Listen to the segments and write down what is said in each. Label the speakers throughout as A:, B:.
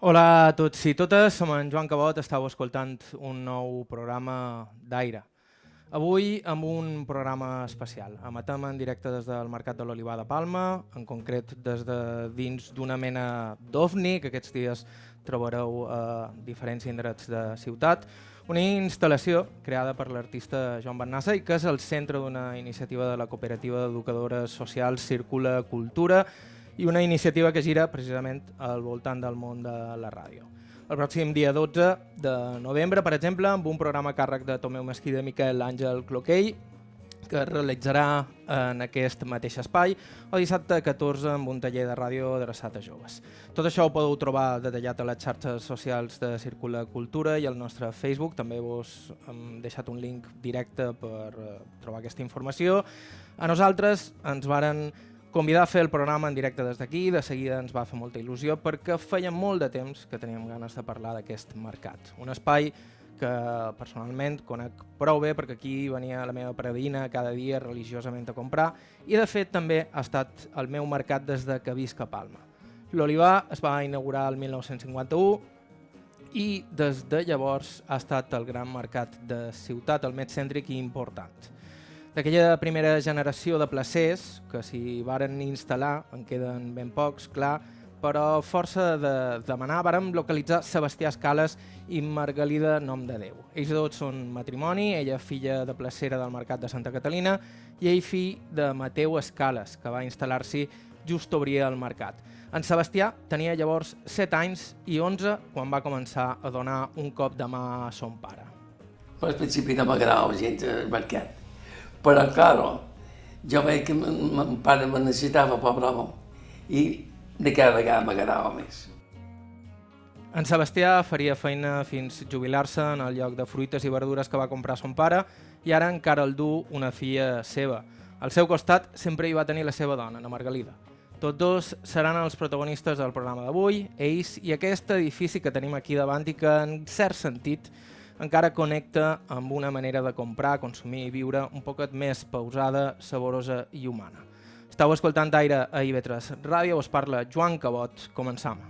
A: Hola a tots i totes, som en Joan Cabot, estàu escoltant un nou programa d'Aire. Avui amb un programa especial. Emetem en directe des del Mercat de l'Olivar de Palma, en concret des de dins d'una mena d'ovni que aquests dies trobareu a diferents indrets de ciutat. Una instal·lació creada per l'artista Joan Bernassa i que és el centre d'una iniciativa de la cooperativa d'educadores socials Circula Cultura, i una iniciativa que gira precisament al voltant del món de la ràdio. El pròxim dia 12 de novembre, per exemple, amb un programa càrrec de Tomeu Mesquida i Miquel Àngel Cloquell, que es realitzarà en aquest mateix espai, o dissabte 14 amb un taller de ràdio adreçat a joves. Tot això ho podeu trobar detallat a les xarxes socials de Circula Cultura i al nostre Facebook. També vos hem deixat un link directe per eh, trobar aquesta informació. A nosaltres ens varen convidar a fer el programa en directe des d'aquí, de seguida ens va fer molta il·lusió perquè feia molt de temps que teníem ganes de parlar d'aquest mercat. Un espai que personalment conec prou bé perquè aquí venia la meva predina cada dia religiosament a comprar i de fet també ha estat el meu mercat des de que visc a Palma. L'Olivar es va inaugurar el 1951 i des de llavors ha estat el gran mercat de ciutat, el més cèntric i important d'aquella primera generació de placers que s'hi varen instal·lar, en queden ben pocs, clar, però força de demanar vàrem localitzar Sebastià Escales i Margalida Nom de Déu. Ells dos són matrimoni, ella filla de placera del Mercat de Santa Catalina i ell fill de Mateu Escales, que va instal·lar-s'hi just obria el mercat. En Sebastià tenia llavors 7 anys i 11 quan va començar a donar un cop de mà a son pare.
B: Al principi no m'agradava gens el mercat però, claro, jo veig que mon pare me necessitava, pobre home, i de cada vegada m'agradava més.
A: En Sebastià faria feina fins jubilar-se en el lloc de fruites i verdures que va comprar son pare i ara encara el du una filla seva. Al seu costat sempre hi va tenir la seva dona, la Margalida. Tots dos seran els protagonistes del programa d'avui, ells i aquest edifici que tenim aquí davant i que en cert sentit encara connecta amb una manera de comprar, consumir i viure un poquet més pausada, saborosa i humana. Estau escoltant aire a IB3 Ràdio, us parla Joan Cabot. Començam.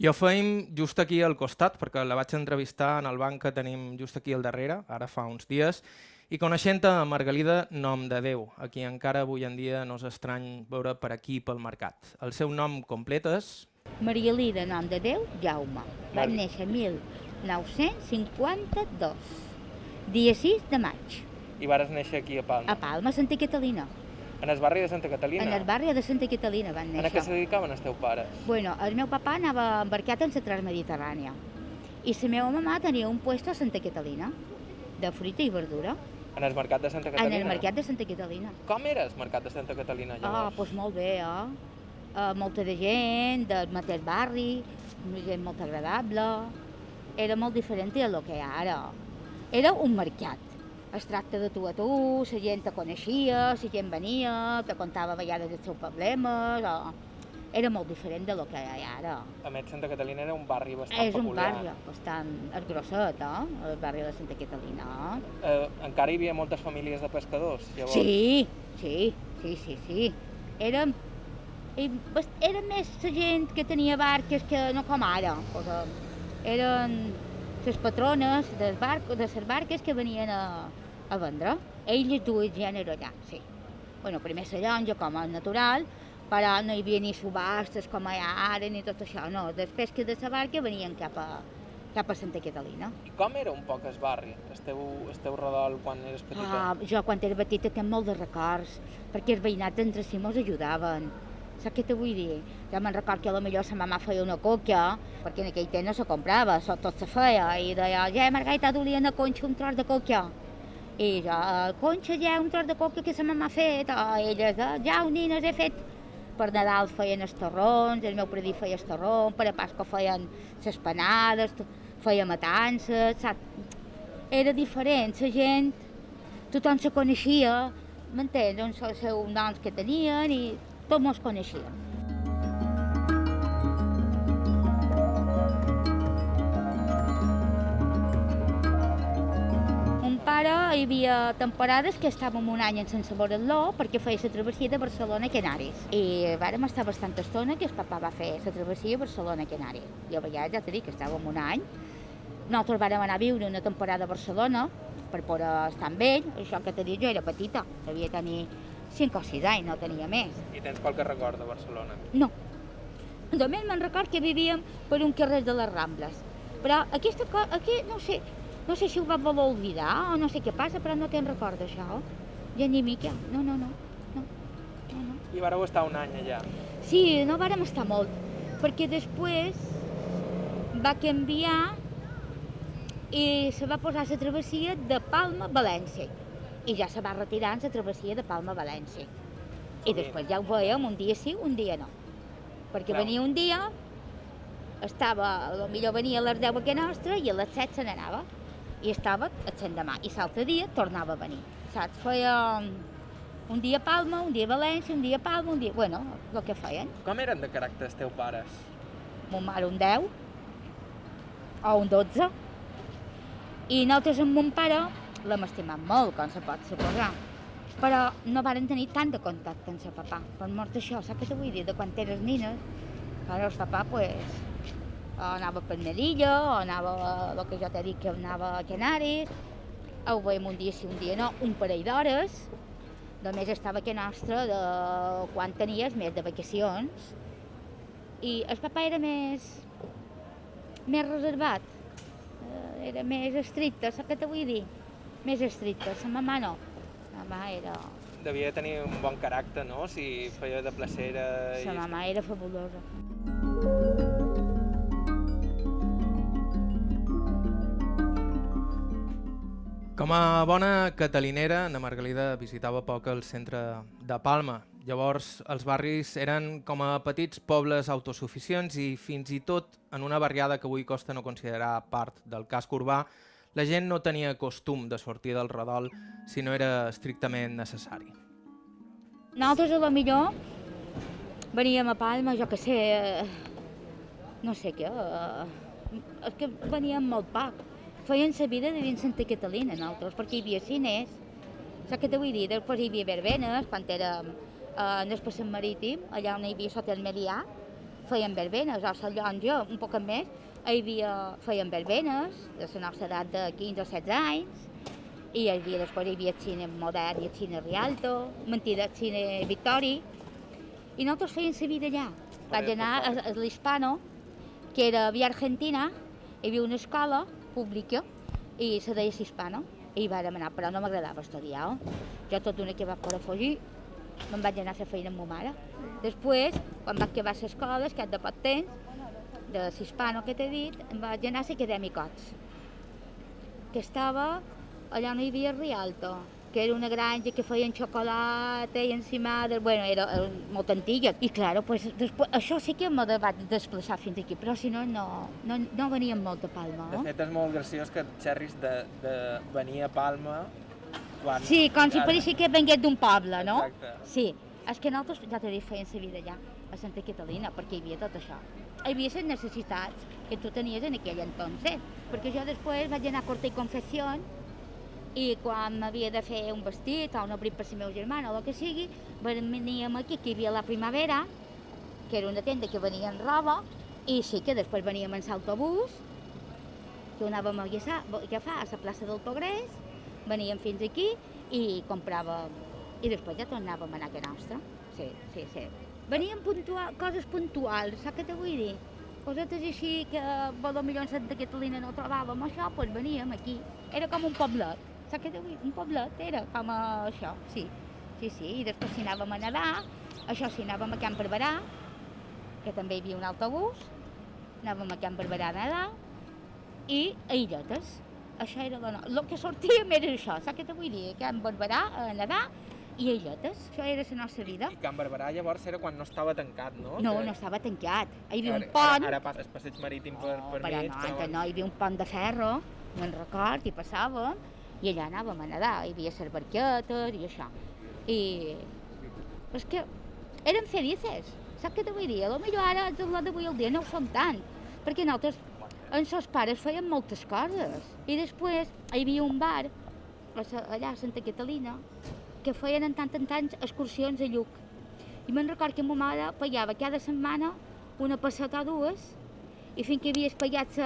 A: Jo feim just aquí al costat, perquè la vaig entrevistar en el banc que tenim just aquí al darrere, ara fa uns dies, i coneixent a Margalida Nom de Déu, a qui encara avui en dia no és estrany veure per aquí pel mercat. El seu nom complet és...
C: Maria Lida Nom de Déu Jaume. Va néixer 1952, dia 6 de maig.
A: I vares néixer aquí a Palma?
C: A Palma, Santa Catalina.
A: En el barri de Santa Catalina?
C: En el barri de Santa Catalina van néixer.
A: En què se dedicaven els teus pares?
C: Bueno, el meu papa anava embarcat en la Transmediterrània i la meva mamà tenia un puesto a Santa Catalina, de fruita i verdura.
A: En el mercat de Santa Catalina?
C: En el mercat de Santa Catalina.
A: Com era el mercat de Santa Catalina
C: Ah,
A: llavors?
C: doncs molt bé, eh? Uh, molta de gent, del mateix barri, gent molt agradable. Era molt diferent del que hi ha ara. Era un mercat. Es tracta de tu a tu, la gent te coneixia, la gent venia, te contava a vegades els seus problemes, o... era molt diferent de lo que hi ha ara.
A: A més, Santa Catalina era un barri bastant
C: És un barri bastant és grosset, eh? el barri de Santa Catalina.
A: Eh, encara hi havia moltes famílies de pescadors, llavors?
C: Sí, sí, sí, sí, sí. Era, era més la gent que tenia barques que no com ara. Cosa. Eren les patrones de les barques que venien a, a vendre. Elles dues gènere allà, sí. Bueno, primer la llonja com a natural, però no hi havia ni subhastes com hi ha ara ni tot això, no. Després que de la barca venien cap a, cap a Santa Catalina.
A: I com era un poc el barri, el teu, el teu redol quan eres petita?
C: Ah, jo quan era petita tinc molt de records, perquè els veïnats entre si mos ajudaven. Saps què te vull dir? Jo me'n record que a lo millor sa mamà feia una coca, perquè en aquell temps no se comprava, tot se feia, i deia, ja, Margarita, dulia una conxa un tros de coca. I jo, "Eh, conxa, ja, un tros de coca que sa mamà ha fet, o elles, "Eh, ja, un nines he fet. Per Nadal feien els torrons, el meu predí feia el torrons, per a Pasqua feien les panades, feia matances, saps? Era diferent, la gent tothom se coneixia, m'entens? Doncs els seus noms que tenien i tots mos coneixien. Hi havia temporades que estàvem un any sense veure-lo perquè feia la travessia de Barcelona a Canaris. I vàrem estar bastant estona que el papa va fer la travessia a Barcelona a Canaris. I a vegades, ja t'he dit que estàvem un any. Nosaltres vàrem anar a viure una temporada a Barcelona per poder estar amb ell. Això que t'he dit, jo era petita, devia tenir 5 o 6 anys, no tenia més.
A: I tens qualque record de Barcelona?
C: No. Només me'n record que vivíem per un carrer de les Rambles. Però aquesta cosa, aquí, no sé, no sé si ho va voler oblidar o no sé què passa, però no te'n record d'això. Ja ni mica. No, no, no. no. no, no.
A: I vareu estar un any allà.
C: Sí, no vàrem estar molt, perquè després va canviar i se va posar la travessia de Palma a València. I ja se va retirar la travessia de Palma a València. I després ja ho veiem, un dia sí, un dia no. Perquè
A: Clar.
C: venia un dia, estava, millor venia a les 10 a que nostra i a les 7 se n'anava. I estava a l'endemà. I l'altre dia tornava a venir. Saps? Feia un dia a Palma, un dia a València, un dia a Palma, un dia... Bueno, el que feien.
A: Com eren de caràcter els teus pares?
C: Mon mare un 10 o un 12. I nosaltres amb mon pare l'hem estimat molt, com se pot suposar. Però no varen tenir tant de contacte amb el papà. Per mort d'això, saps què te vull dir? De quan eres nines, ara el papà, pues, anava per Melilla, o anava, el que jo t'he dit que anava a Canaris, ho veiem un dia sí, un dia no, un parell d'hores. Només estava aquí nostra de quan tenies més de vacacions. I el papà era més, més reservat, era més estricte, saps què te vull dir? Més estricte, la mamà no. La mamà era...
A: Devia tenir un bon caràcter, no? Si feia de placera...
C: La mamà era fabulosa.
A: Com a bona catalinera, na Margalida visitava poc el centre de Palma. Llavors, els barris eren com a petits pobles autosuficients i fins i tot en una barriada que avui costa no considerar part del casc urbà, la gent no tenia costum de sortir del redol si no era estrictament necessari.
C: Nosaltres, a lo millor, veníem a Palma, jo que sé, eh, no sé què, eh, és que veníem molt poc. Feien la vida de dins Santa Catalina, nosaltres, perquè hi havia cines. Saps què te vull dir? Després hi havia verbenes, quan érem eh, en el passeig marítim, allà on hi havia sota el Melià, feien verbenes, o Sant Llonja, un poc més, hi havia, feien verbenes, de la nostra edat de 15 o 16 anys, i hi havia, després hi havia el cine modern i el cine Rialto, mentida, el cine Victori, i nosaltres feien la vida allà. Vaig anar a, a l'Hispano, que era via Argentina, hi havia una escola pública i se deia Hispano, i hi vàrem anar, però no m'agradava estudiar. Jo tot d'una que va poder fugir, me'n vaig anar a fer feina amb ma mare. Després, quan vaig acabar l'escola, es cap de poc temps, de l'Hispano que t'he dit, em vaig anar a l'Acadèmicots, que estava allà on hi havia Rialto, que era una granja que feien xocolata i encimada, bueno, era, era molt antiga. I claro, pues, després, això sí que me vaig desplaçar fins aquí, però si no, no, no, no veníem molt de Palma.
A: De
C: No?
A: fet, és molt graciós que xerris de, de venir a Palma quan...
C: Sí, com si pareixia que vengués d'un poble, no?
A: Exacte.
C: Sí, és que nosaltres, ja t'he dit, feien la vida allà, a Santa Catalina, perquè hi havia tot això. Hi havia les necessitats que tu tenies en aquell entonces, perquè jo després vaig anar a Corte i Confessió i quan m'havia de fer un vestit o un abric per la meva germana o el que sigui, veníem aquí, que hi havia la Primavera, que era una tenda que venia en roba, i sí que després veníem en l'autobús, que anàvem a agafar a la plaça del Progrés, veníem fins aquí i compràvem, i després ja tornàvem a anar a casa nostra. Sí, sí, sí. Venien puntual, coses puntuals, saps què te vull dir? Cosetes així que potser en Santa Catalina no trobàvem això, doncs veníem aquí. Era com un poblet, saps què te vull dir? Un poblet era com a això, sí. Sí, sí, i després si anàvem a nedar, això si anàvem a Camp Barberà, que també hi havia un autobús, anàvem a Camp Barberà a nedar, i a illetes. Això era la no... El que sortíem era això, saps què te vull dir? En Barberà, a nedar i a illetes. Això era la nostra vida.
A: I Can Barberà llavors era quan no estava tancat, no?
C: No,
A: Que-
C: no estava tancat. Hi havia un
A: Ara-
C: pont,
A: Ara, ara passa el passeig marítim per, per
C: però
A: mig,
C: no, antes no, hi havia un pont de ferro, me'n record, i passàvem, i allà anàvem a nedar, hi havia les barquetes i això. I és que érem felices, saps què te vull dir? A lo millor ara, els d'avui al dia no ho som tant, perquè nosaltres, els pares, fèiem moltes coses. I després hi havia un bar allà a Santa Catalina, que feien en tant en tants excursions a Lluc. I me'n record que ma mare pagava cada setmana una passeta o dues i fins que havia pagat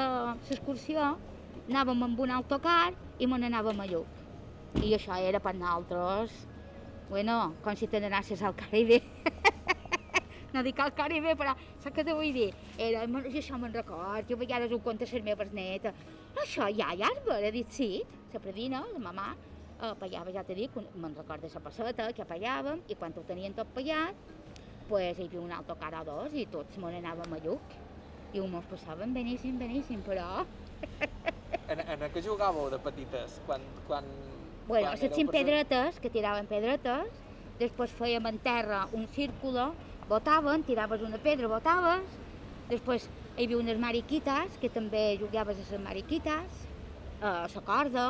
C: l'excursió anàvem amb un autocar i me n'anàvem a Lluc. I això era per nosaltres, bueno, com si te n'anassis al Caribe. no dic al Caribe, però saps què te vull dir? Era, jo això me'n record, jo a vegades ho conto a les meves netes. Això, ja, ja, he dit sí, la predina, la mamà, eh, pagava, ja t'he dit, me'n record de la passeta que pagàvem, i quan ho tenien tot pagat, pues, hi havia un autocar o dos i tots me n'anàvem a Lluc. I ho mos passàvem beníssim, beníssim, però...
D: En, en què jugàveu de petites? Quan, quan,
C: Bueno,
D: quan
C: les cinc pedretes, que tiraven pedretes, després fèiem en terra un círculo, botaven, tiraves una pedra, botaves, després hi havia unes mariquites, que també jugaves a les mariquites, a la corda,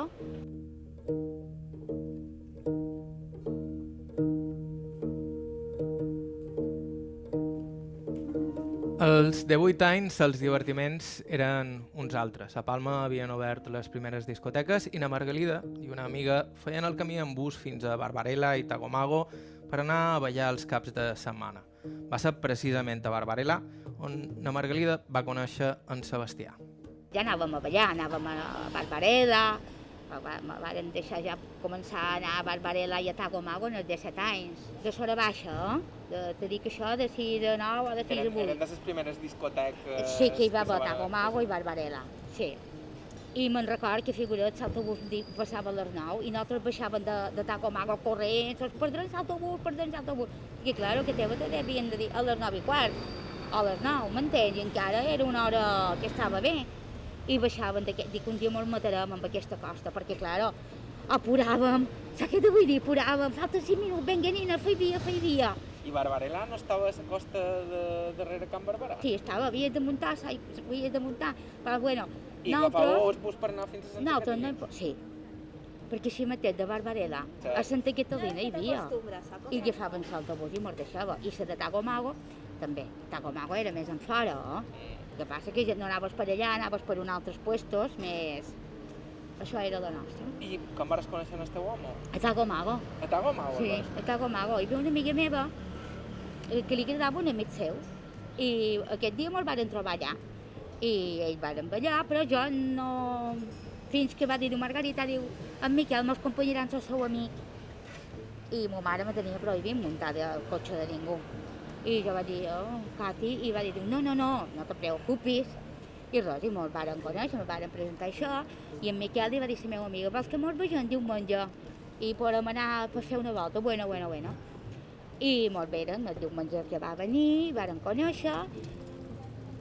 A: Als 18 anys els divertiments eren uns altres. A Palma havien obert les primeres discoteques i na Margalida i una amiga feien el camí en bus fins a Barbarella i Tagomago per anar a ballar els caps de setmana. Va ser precisament a Barbarella on na Margalida va conèixer en Sebastià.
C: ja anàvem a ballar, anàvem a Barbarella, va- me varen deixar ja començar a anar a Barbarella i a Tagomago en els 17 anys. De sora baixa, eh? De, te dic això de 6 a 9 o de 6 a
D: Eren,
C: 8.
D: eren de les primeres discoteques...
C: Sí, que hi va
D: se van-
C: votar Gomago i Barbarella, sí. I me'n record que figurat l'autobús passava a les 9 i nosaltres baixàvem de, de Tacomago corrents, ens perdrem l'autobús, perdrem l'autobús. I claro, que teva te devien de dir a les 9 i quart, a les 9, m'entens? I encara era una hora que estava bé. I baixàvem, d'aquest- dic, un dia molt matarem amb aquesta costa, perquè, claro, apuràvem, saps què te vull dir? Apuràvem, falta 5 minuts, vinga, nina, fai via, fai via.
D: I Barbarella no estava a la costa de, darrere Can Barberà?
C: Sí, estava, havies de muntar, sai- havies de muntar, però bueno,
D: I agafàveu el bus per anar fins a Santa
C: Nosaltres no, po- sí, perquè així mateix de Barbarella
D: Sí.
C: a Santa Catalina hi havia i agafaven l'autobús i mos deixava. I la de Tagomago també. Tagomago era més en fora, eh? El que passa que ja no anaves per allà, anaves per uns altres puestos més... Això era la nostra.
D: I com vas conèixer el teu home?
C: A Tagomago,
D: A Tagomau?
C: sí, a Tagomago. Hi havia una amiga meva que li agradava un amic seu i aquest dia me'l varen trobar allà i ells varen ballar, però jo no... Fins que va dir Margarita, diu, en Miquel me'ls companyaran el seu amic. I ma mare me tenia prohibit muntar del cotxe de ningú. I jo vaig dir, oh, Cati, i va dir, no, no, no, no te preocupis. I res, i me'ls varen conèixer, me'ls varen presentar això, i en Miquel li va dir a la meva amiga, vols que mos vegem diumenge? I podem anar per fer una volta, bueno, bueno, bueno. I molt bé, eren el diumenge que va venir, varen conèixer,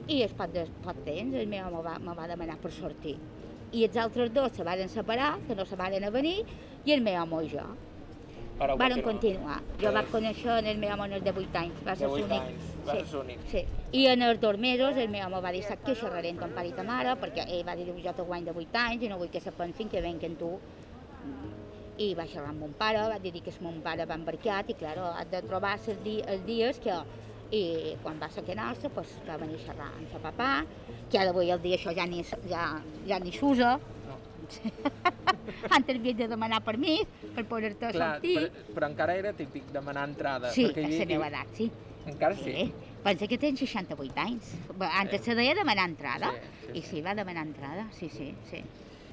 C: i es pot, de, pot temps el meu home va, me va demanar per sortir. I els altres dos se varen separar, que no se varen a venir, i el meu home i jo. Varen continuar. Jo
D: Eh,
C: vaig conèixer en el meu home de 8 anys, va ser
D: 8
C: l'únic.
D: va ser l'únic.
C: Sí. I en els dos mesos el meu home va dir, saps què, xerraré amb ton pare i ta mare, perquè ell va dir, jo te guany de 8 anys i no vull que se pensin que venc en tu. I va xerrar amb mon pare, va dir que mon pare va embarcat i, clar, has de trobar els, di els dies que... I quan va ser que nostre, pues, va venir a xerrar amb sa papà, que ara avui el dia això ja ni, ja, ja ni s'usa. Antes havies de demanar permís per poder-te sortir.
D: però, però encara era típic demanar entrada.
C: Sí, a la meva edat, sí.
D: Encara sí?
C: Sí. Pensa que tens 68 anys. Antes se deia demanar entrada.
D: Sí, sí,
C: I sí, va demanar entrada, sí, sí, sí.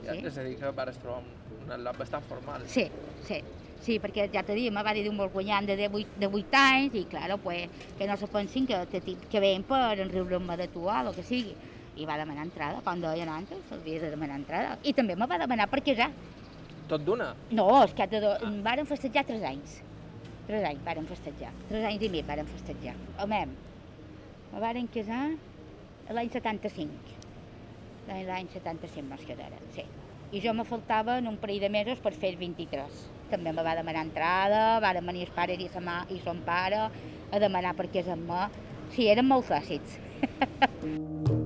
D: Ja,
C: Sí,
D: És a dir, que vares trobar un, lot bastant formal.
C: sí, sí. Sí, perquè ja t'he dit, me va dir un molt guanyant de 8, de 8 anys i, claro, pues, que no se pensin que, que, que ven per enriure-me de tu o el que sigui. I va demanar entrada, com deien antes, havia de demanar entrada. I també me va demanar per casar.
D: Tot d'una?
C: No, és que de, do... varen festejar 3 anys. 3 anys varen festejar. 3 anys i mig varen festejar. Home, me varen casar l'any 75. L'any l'any 75 mos quedaren, sí. I jo me faltaven un parell de mesos per fer el 23. També me va demanar entrada, varen venir els pares i, sa mà, i son pare a demanar per què és amb mi. Sí, eren molt clàssics.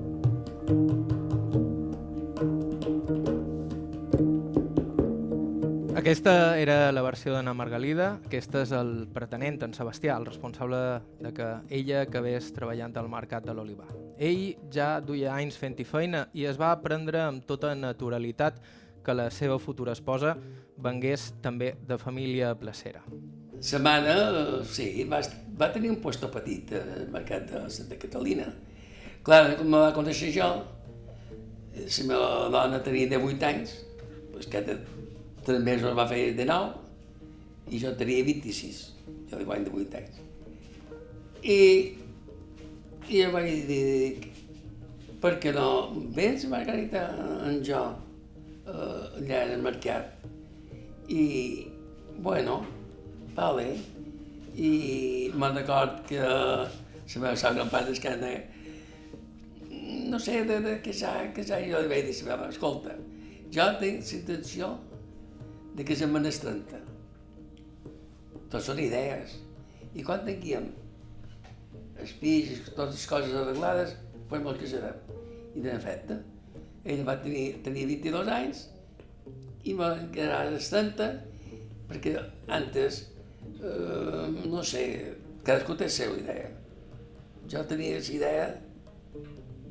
A: Aquesta era la versió d'Anna Margalida, aquesta és el pretenent, en Sebastià, el responsable de que ella acabés treballant al mercat de l'olivar. Ell ja duia anys fent-hi feina i es va aprendre amb tota naturalitat que la seva futura esposa vengués també de família placera.
B: Sa mare, eh, sí, va, va tenir un puesto petit al mercat de Santa Catalina. Clar, com me va conèixer jo, eh, la meva dona tenia 18 anys, doncs cada tres mesos va fer de 9 i jo tenia 26, jo de 8 anys. I, i jo vaig dir, per què no vens, Margarita, en jo, eh, allà al mercat? I, bueno, vale. I me'n record que la meva sogra em va descanar no sé, de, de casar, casar, jo li vaig dir escolta, jo tinc la intenció de casar-me als 30. Tot són idees. I quan tinguem els fills, totes les coses arreglades, pues mos casarem. I de fet, ell va tenir, tenir 22 anys i va quedar als 30 perquè antes, eh, no sé, cadascú té la seva idea. Jo tenia la idea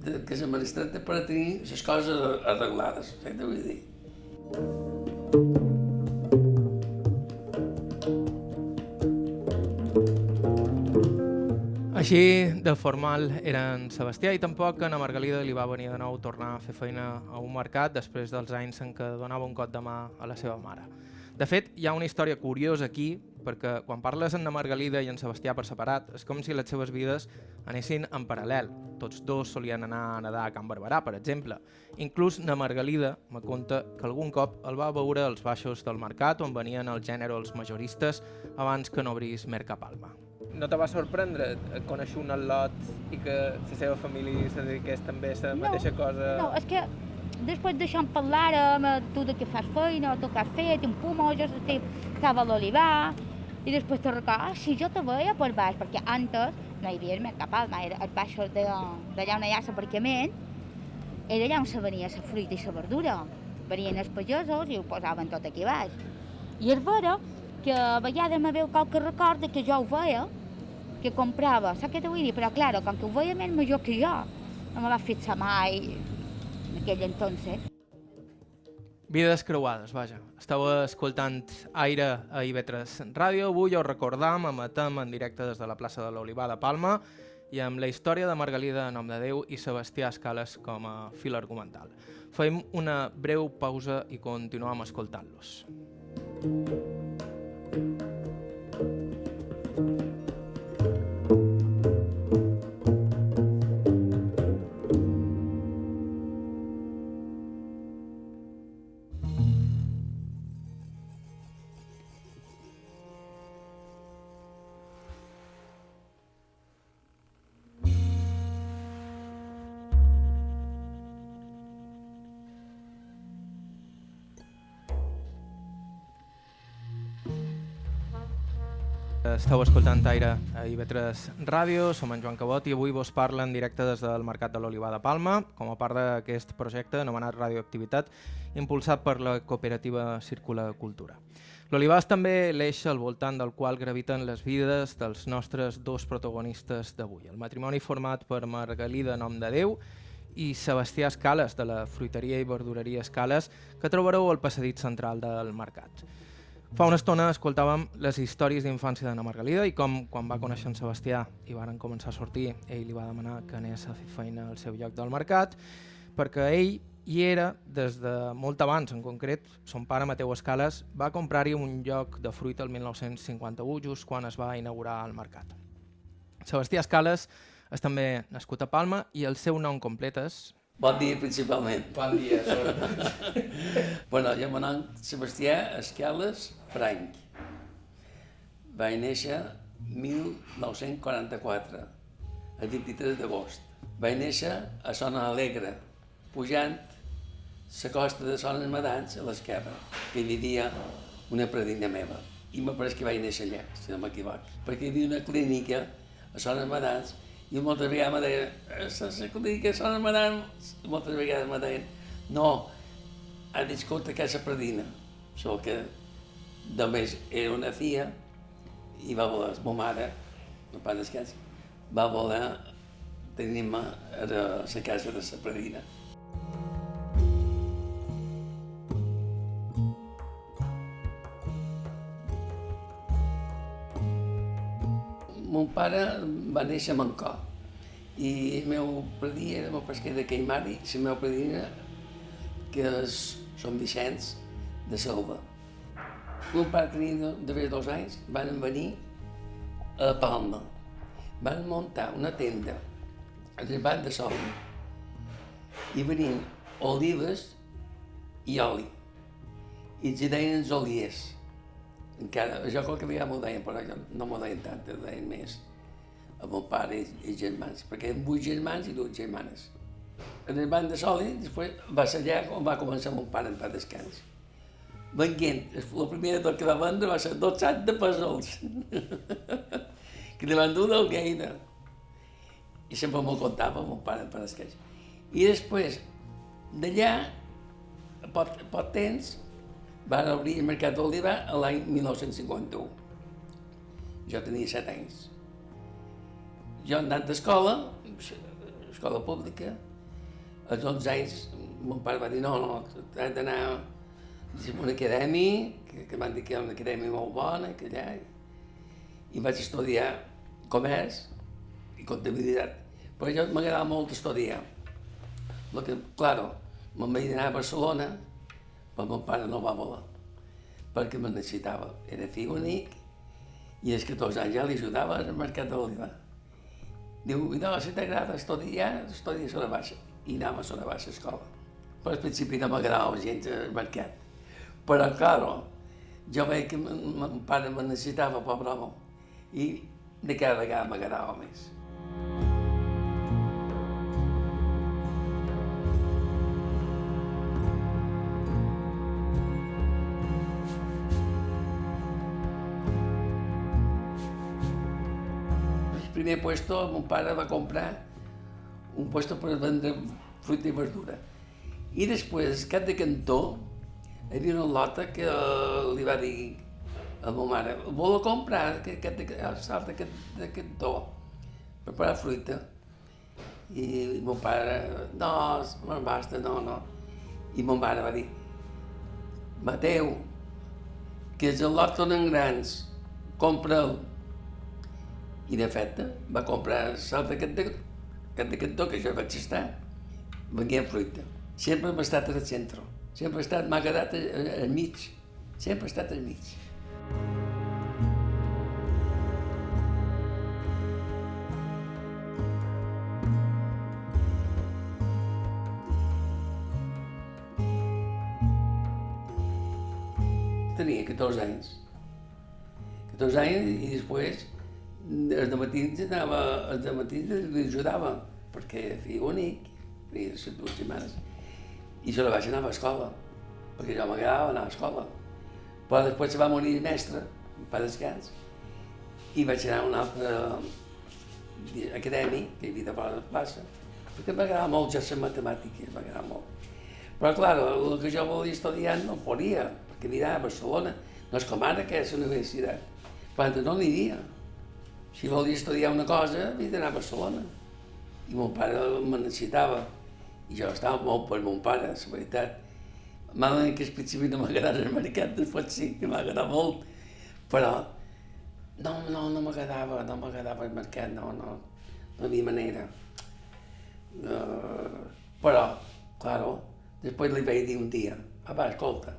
B: de que la magistrata per a tenir les coses arreglades, què vull dir?
A: Així de formal era en Sebastià i tampoc a na Margalida li va venir de nou tornar a fer feina a un mercat després dels anys en què donava un cot de mà a la seva mare. De fet, hi ha una història curiosa aquí, perquè quan parles amb Margalida i en Sebastià per separat, és com si les seves vides anessin en paral·lel. Tots dos solien anar a nedar a Can Barberà, per exemple. Inclús na Margalida me conta que algun cop el va veure als baixos del mercat on venien el gènere els majoristes abans que no obrís Mercapalma
D: no te va sorprendre conèixer un al·lot i que la seva família se dediqués també a la
C: No,
D: mateixa cosa?
C: No, és que després d'això en parlàrem, eh, tu de què fas feina, tu què has fet, un puma, jo estic, estava a l'olivar, i després te recordo, ah, sí, jo te veia per baix, perquè antes no hi havia més cap alma, era els baixos d'allà on hi ha l'aparcament, era allà on se venia la fruita i la verdura. Venien els pagesos i ho posaven tot aquí baix. I és vera que a vegades me veu qualque record que jo ho veia, que comprava, saps què t'ho vull dir? Però, clar, com que ho veia més major que jo, no me va fixar mai en aquell entonces.
A: Vides creuades, vaja. Estava escoltant Aire a IB3 Ràdio. Avui us recordam, emetem en directe des de la plaça de l'Olivar de Palma i amb la història de Margalida Nom de Déu i Sebastià Escales com a fil argumental. Fem una breu pausa i continuem escoltant-los. Estau escoltant Aire a IB3 Ràdio, som en Joan Cabot i avui vos parla en directe des del Mercat de l'Olivar de Palma com a part d'aquest projecte anomenat Radioactivitat impulsat per la cooperativa Círcula Cultura. L'Olivar és també l'eix al voltant del qual graviten les vides dels nostres dos protagonistes d'avui. El matrimoni format per Margalida Nom de Déu i Sebastià Escales, de la fruiteria i verdureria Escales, que trobareu al passadit central del mercat. Fa una estona escoltàvem les històries d'infància d'Anna Margalida i com, quan va conèixer en Sebastià i varen començar a sortir, ell li va demanar que anés a fer feina al seu lloc del mercat, perquè ell hi era des de molt abans, en concret, son pare Mateu Escales va comprar-hi un lloc de fruita el 1951, just quan es va inaugurar el mercat. Sebastià Escales és també nascut a Palma i el seu nom complet és...
B: Bon dia, principalment.
A: Bon dia, sobretot.
B: bueno, jo me nom Sebastià Escales Frank. Vaig néixer 1944, el 23 d'agost. Vaig néixer a Sona Alegre, pujant la costa de Sones Madans a l'esquerra, que hi vivia una predina meva. I me pareix que vaig néixer allà, si no m'equivoc. Perquè hi havia una clínica a Sones Madans i moltes vegades me deien, a Sones Madans, i moltes vegades me deien, no, ha que és la predina. Això que només era una filla i va voler, la meva mare, no pas descans, va voler tenir-me a la casa de la predina. Pare va néixer a Mancó i el meu predí era el pesquer de Caimari i la meva predina, que és són Vicenç de Selva. Mon pare tenia d'haver dos anys, van venir a Palma. Van muntar una tenda al Ribat de Sol i venien olives i oli. I els deien els oliers. Encara, jo crec que ja m'ho deien, però jo no m'ho deien tant, deien més a mon pare i, i germans, perquè eren vuit germans i dues germanes. En el banc de Soli, després va ser allà on va començar mon pare pa descans. Venguent, la primera tot que va vendre va ser dos sacs de pèsols, que li van dur del Gaina. I sempre m'ho contava mon pare pa descans. I després, d'allà, pot, pot temps, van obrir el Mercat d'Oliva l'any 1951. Jo tenia set anys. Jo anant d'escola, escola pública, als 11 anys mon pare va dir no, no, has d'anar a una acadèmia, que, que van dir que era una acadèmia molt bona, que allà, i vaig estudiar comerç i comptabilitat. Però jo m'agradava molt estudiar. El que, claro, me'n vaig anar a Barcelona, però mon pare no va voler, perquè me necessitava. Era fill únic i als 14 anys ja li ajudava al mercat de l'oliva. Diu, no, si t'agrada estudiar, estudia a la baixa. I anava a la baixa escola. Però al principi no m'agradava gens al mercat. Però, claro, jo veig que mon pare me necessitava, pobre home, i de cada vegada m'agradava més. Primer puesto mon pare va comprar un puesto per vendre fruita i verdura. I després, cap de cantó, hi havia una lota que li va dir a ma mare, vol comprar aquest, aquest, aquest, de cantó preparar fruita. I mon pare, no, me'n basta, no, no. I mon pare va dir, Mateu, que els lots són grans, compra'l. I de fet, va comprar sal de, aquest cantó, que jo vaig estar, venguent fruita. Sempre hem estat al centre, sempre he estat, m'ha quedat al mig, sempre he estat al mig. Tenia 14 anys. 14 anys i després els de matins anava, els de matins li ajudava, perquè fill únic, tenia les dues setmanes, i se la vaig anar a escola, perquè jo m'agradava anar a escola. Però després se va morir el mestre, per descans, i vaig anar a un altre acadèmic, que hi havia de fora de plaça, perquè m'agradava molt ja les matemàtiques, m'agradava molt. Però, clar, el que jo volia estudiar no podia, perquè d'anar a Barcelona, no és com ara, que és la universitat. Però no havia. Si volia estudiar una cosa, havia d'anar a Barcelona. I mon pare me necessitava. I jo estava molt per mon pare, la veritat. Malament que al principi no m'agradava el mercat, després sí que m'agradava molt. Però no, no, no m'agradava, no m'agradava el mercat, no, no, no havia manera. Uh, però, claro, després li vaig dir un dia, va, escolta,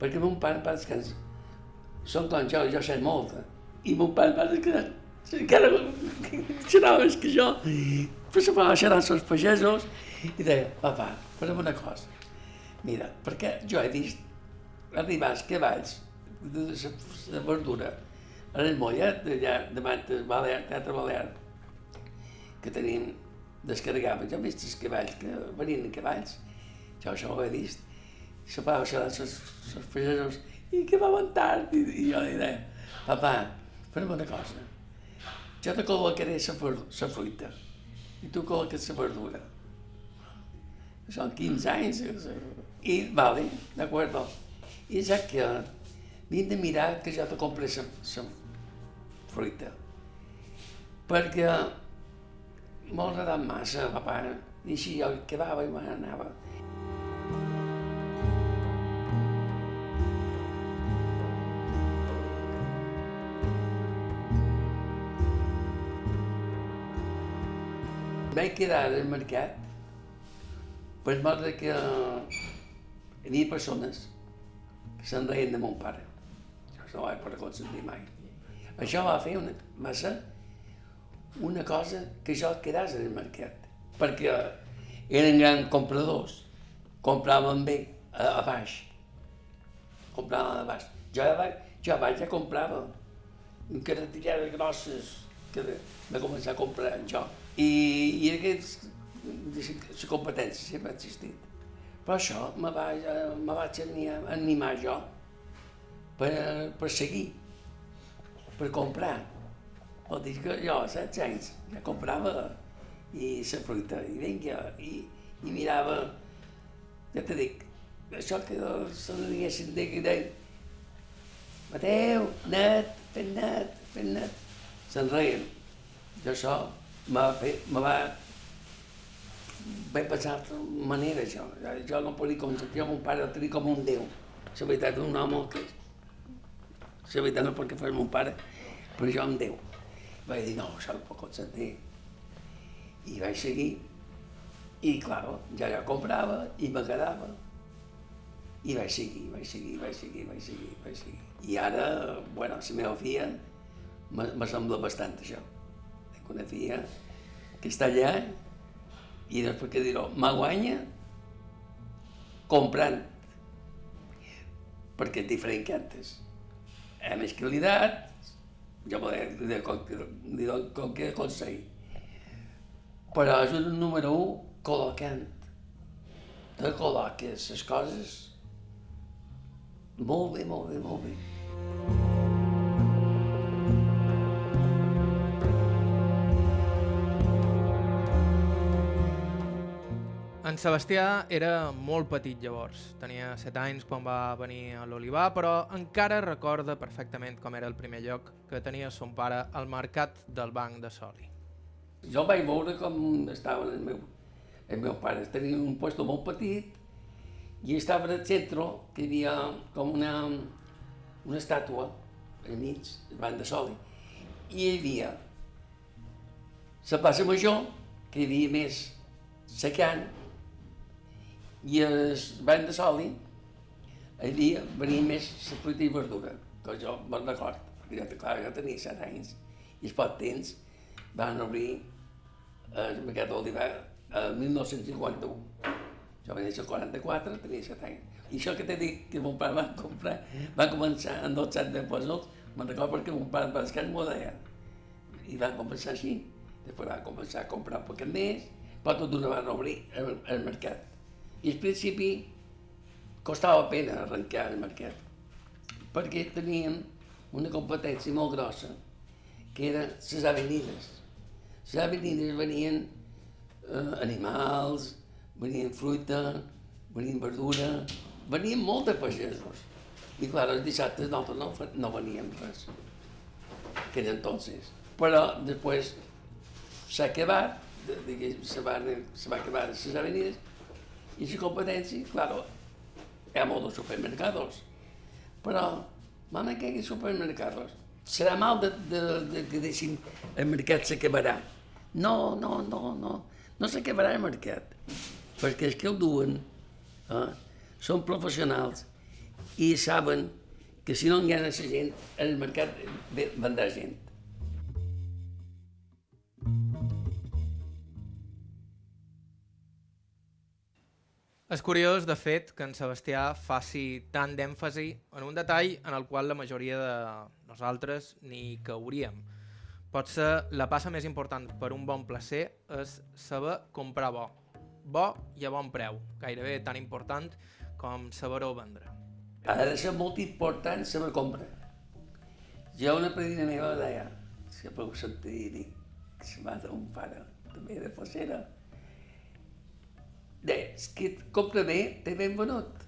B: perquè mon pare va descansar. Són com jo, jo sé molt, i mon pare va quedar encara xerrava més que jo, però se va xerrar els pagesos i deia, papa, farem una cosa. Mira, perquè jo he vist arribar els cavalls de la verdura a el mollet d'allà davant del Balear, Teatre Balear, que tenim descarregaven. Jo he vist els cavalls, que venien cavalls, jo això ho he vist. Se va xerrar els pagesos i que va tard, i, i jo li deia, papa, farem una cosa, jo te col·locaré la fruita i tu col·loques la verdura. Són 15 anys. I, vale, d'acord. I ja que vinc de mirar que jo te compré la fruita. Perquè m'ha agradat massa, papa, i així jo quedava i m'anava. Vaig quedar al mercat per mort que hi havia persones que se'n reien de mon pare. Això no vaig poder consentir mai. Això va fer una, va ser una cosa que jo quedàs al mercat, perquè eren grans compradors, compraven bé a, a baix, compraven a baix. Jo, ja vaig, jo abans ja comprava carretillades grosses que va començar a comprar jo. I, i aquests, la competència sempre ha existit. Però això me va, me vaig animar jo per, per seguir, per comprar. Vol dir que jo a 16 anys ja comprava i la fruita, i vinga, i, i mirava, ja te dic, això que se li diguessin de que deien, Mateu, net, fent net, fent net. Se'n reien. Jo això me va fer, me va... Vaig pensar de manera, jo. Jo no podia consentir mon pare, el tenia com un déu. La veritat, un home que... La veritat no perquè fos mon pare, però jo un déu. Vaig dir, no, això no pot consentir. I vaig seguir. I, clar, ja ja comprava i me quedava. I vaig seguir, vaig seguir, vaig seguir, vaig seguir, vaig seguir. I ara, bueno, la meva filla me sembla bastant això. Una filla que està allà i després que dirò, me guanya comprant, perquè és diferent que antes. A més qualitat, jo poder dir com, que consell. Però és un número un col·locant. Te col·loques les coses molt bé, molt bé, molt bé.
A: En Sebastià era molt petit llavors, tenia 7 anys quan va venir a l'Olivar, però encara recorda perfectament com era el primer lloc que tenia son pare al mercat del Banc de Soli.
B: Jo vaig veure com estava el meu, el meu pare. Tenia un puesto molt petit i estava al centre, que hi havia com una, una estàtua al mig, del Banc de Soli, i hi havia la plaça major, que hi havia més secant, i el banc de soli, dia venia més la fruita i verdura, que jo me'n record, perquè jo, clar, jo tenia 7 anys, i els poc temps van obrir el mercat d'Olivar el 1951. Jo vaig néixer el 44, tenia 7 anys. I això que t'he dit que mon pare va comprar, va començar en dos sets de puzzles, me'n record perquè mon pare va descansar m'ho deia. I va començar així. Després va començar a comprar un poquet més, però tot d'una van obrir el, el mercat. I al principi costava pena arrencar el mercat, perquè teníem una competència molt grossa, que eren les avenides. Les avenides venien eh, animals, venien fruita, venien verdura, venien molts de pagesos. I clar, els dissabtes nosaltres no, no veníem res, que era entonces. Però després s'ha acabat, se, van, se va acabar les avenides, i la competència, claro, hi ha molts supermercados, però, mama, que hi ha supermercados? Serà mal de, de, de que deixin el mercat s'acabarà. No, no, no, no, no s'acabarà el mercat, perquè els que el duen eh, són professionals i saben que si no ha la gent, el mercat vendrà gent.
A: És curiós, de fet, que en Sebastià faci tant d'èmfasi en un detall en el qual la majoria de nosaltres ni cauríem. Potser la passa més important per un bon placer és saber comprar bo. Bo i a bon preu, gairebé tan important com saber-ho vendre.
B: Ha de ser molt important saber comprar. Jo una predina meva deia, si puc sentir dir, que se m'ha d'un pare, també de Fosera, de, et compra bé, té ben venut.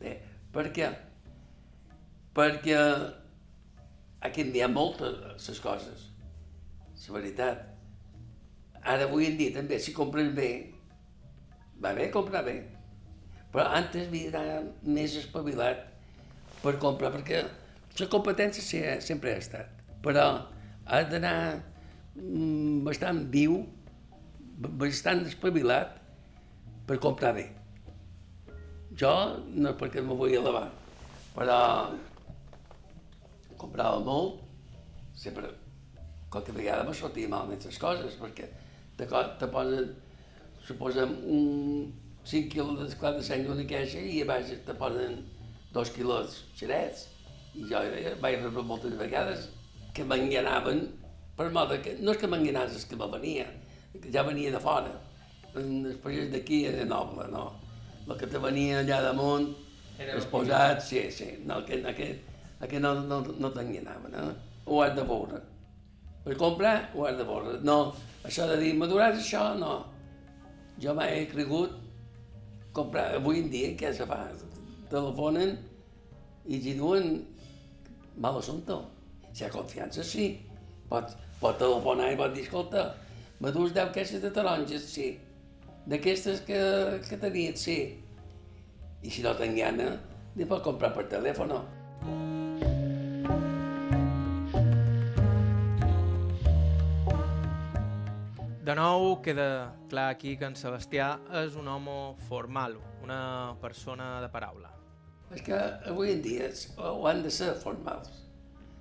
B: De, per què? Perquè ha canviat moltes les coses, la veritat. Ara avui en dia també, si compres bé, va bé comprar bé. Però antes d'anar més espavilat per comprar, perquè la competència sempre ha estat. Però has d'anar mm, bastant viu bastant espavilat per comprar bé. Jo no és perquè me vull elevar, però comprava molt, sempre, qualque vegada me sortia malament les coses, perquè te, te posen, suposem, un 5 quilos d'esclat de sang d'una queixa i a baix te posen 2 quilos xerets. I jo vaig rebre moltes vegades que m'enganaven per moda que, no és que m'enganàs, és que me venia, que ja venia de fora. Després d'aquí era noble, no? El que te venia allà damunt, exposat, sí, sí, no, que, aquest, aquest no, no, no t'enganaven, eh? Ho has de veure. Per comprar, ho has de veure. No, això de dir, maduràs això, no. Jo mai he cregut comprar, avui en dia, què se fa? Telefonen i t'hi duen mal assumpte. Si hi ha confiança, sí. Pot, pot telefonar i pot dir, escolta, me dus 10 caixes de taronges, sí. D'aquestes que, que tenies, sí. I si no ten gana, li pot comprar per telèfon.
A: De nou, queda clar aquí que en Sebastià és un home formal, una persona de paraula.
B: És que avui en dia ho han de ser formals.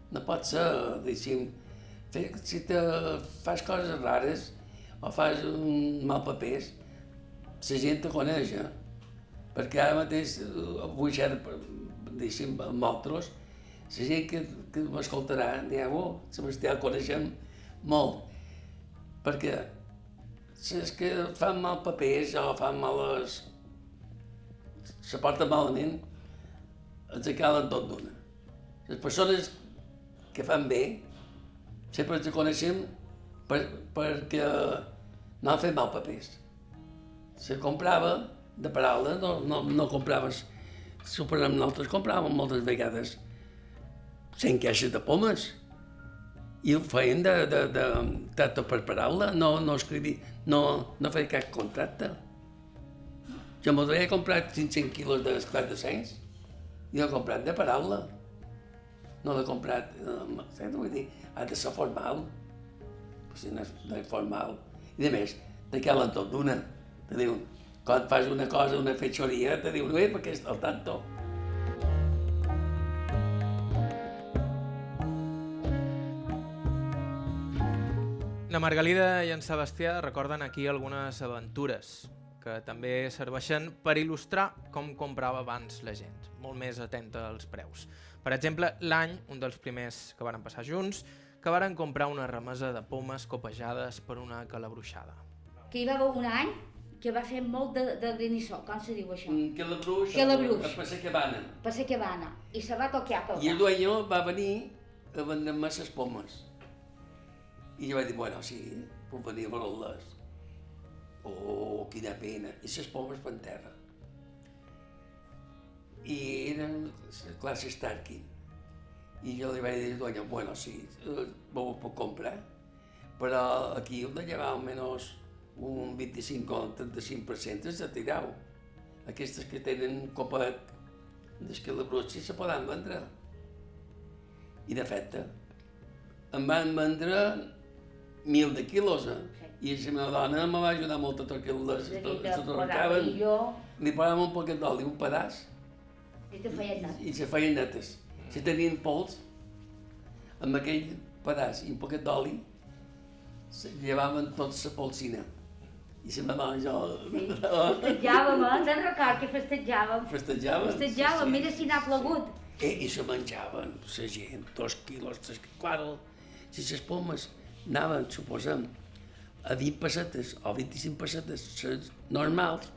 B: No pot ser, diguéssim, si te fas coses rares o fas un mal papers, la gent te coneix, eh? perquè ara mateix vull ser, diguéssim, amb altres, la gent que, que m'escoltarà dirà, oh, Sebastià el coneixem molt, perquè és que fan mal papers o fan males... se porta malament, ens calen tot d'una. Les persones que fan bé, sempre ens coneixem per, perquè no han fet mal papers. Se comprava de paraula, no, no, no compraves, suposem nosaltres compràvem moltes vegades 100 caixes de pomes i ho feien de, de, de, de, de per paraula, no, no escrivi, no, no feia cap contracte. Jo m'hauria comprat 500 quilos d'esclat de cens i l'he comprat de paraula. No l'he comprat, no, saps vull dir? Ha de ser formal. Si no és, no és formal. I a més, te calen tot d'una. Te diuen, quan fas una cosa, una fetxoria, te diuen, eh, perquè és al tanto.
A: La Margalida i en Sebastià recorden aquí algunes aventures que també serveixen per il·lustrar com comprava abans la gent, molt més atenta als preus. Per exemple, l'any, un dels primers que varen passar junts, que varen comprar una remesa de pomes copejades per una calabruixada.
C: Que hi va haver un any que va fer molt de, de granissó, com se diu això?
B: Mm, Que la bruix,
C: Que la bruix.
B: a
C: ser que va anar. I se va tocar pel
B: I el dueño va venir a vendre-me les pomes. I jo vaig dir, bueno, sí, puc venir a veure-les. Oh, quina pena. I les pomes per terra. I eren la classe Starkin. I jo li vaig dir, dueño, bueno, sí, eh, ho puc comprar, però aquí heu de llevar almenys un 25 o 35% és de tirau. Aquestes que tenen copet, des que la brutxa se poden vendre. I de fet, em van vendre mil de quilos, eh? I la meva dona me va ajudar molt a tocar les,
C: És a dir,
B: les
C: posar-li
B: Li posàvem un poquet d'oli, un pedaç,
C: i te feien net.
B: i se feien netes. Si tenien pols, amb aquell pedaç i un poquet d'oli, llevaven tot la polsina. I se me va jo...
C: Festejàvem, eh? Te'n record que festejàvem.
B: Festejaven.
C: Festejàvem, mira si n'ha plogut.
B: Eh, I se menjaven, la gent, dos quilos, tres... Claro, si les pomes anaven, suposem, a 20 pessetes o 25 pessetes, les normals,